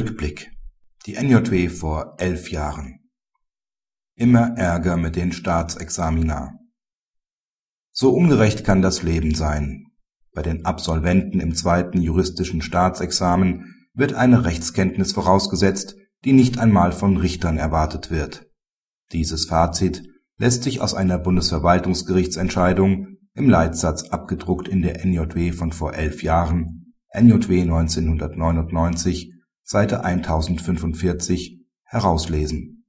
Rückblick. Die NJW vor elf Jahren. Immer Ärger mit den Staatsexamina. So ungerecht kann das Leben sein. Bei den Absolventen im zweiten juristischen Staatsexamen wird eine Rechtskenntnis vorausgesetzt, die nicht einmal von Richtern erwartet wird. Dieses Fazit lässt sich aus einer Bundesverwaltungsgerichtsentscheidung im Leitsatz abgedruckt in der NJW von vor elf Jahren (NJW 1999 Seite 1045) herauslesen.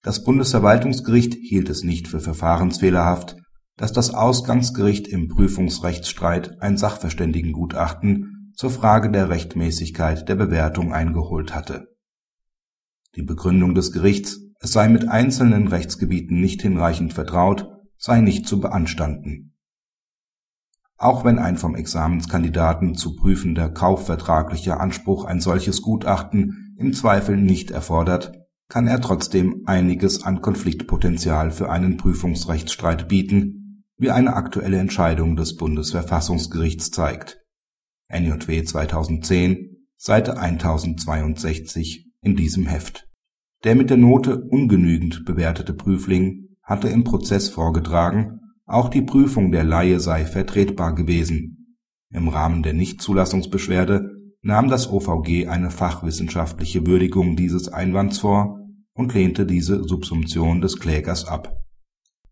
Das Bundesverwaltungsgericht hielt es nicht für verfahrensfehlerhaft, dass das Ausgangsgericht im Prüfungsrechtsstreit ein Sachverständigengutachten zur Frage der Rechtmäßigkeit der Bewertung eingeholt hatte. Die Begründung des Gerichts, es sei mit einzelnen Rechtsgebieten nicht hinreichend vertraut, sei nicht zu beanstanden auch wenn ein vom Examenskandidaten zu prüfender kaufvertraglicher Anspruch ein solches Gutachten im Zweifel nicht erfordert, kann er trotzdem einiges an Konfliktpotenzial für einen Prüfungsrechtsstreit bieten, wie eine aktuelle Entscheidung des Bundesverfassungsgerichts zeigt (NJW 2010, Seite 1062 in diesem Heft). Der mit der Note ungenügend bewertete Prüfling hatte im Prozess vorgetragen auch die Prüfung der Laie sei vertretbar gewesen. Im Rahmen der Nichtzulassungsbeschwerde nahm das OVG eine fachwissenschaftliche Würdigung dieses Einwands vor und lehnte diese Subsumption des Klägers ab.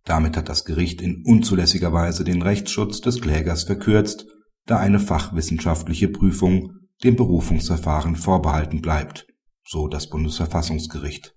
Damit hat das Gericht in unzulässiger Weise den Rechtsschutz des Klägers verkürzt, da eine fachwissenschaftliche Prüfung dem Berufungsverfahren vorbehalten bleibt, so das Bundesverfassungsgericht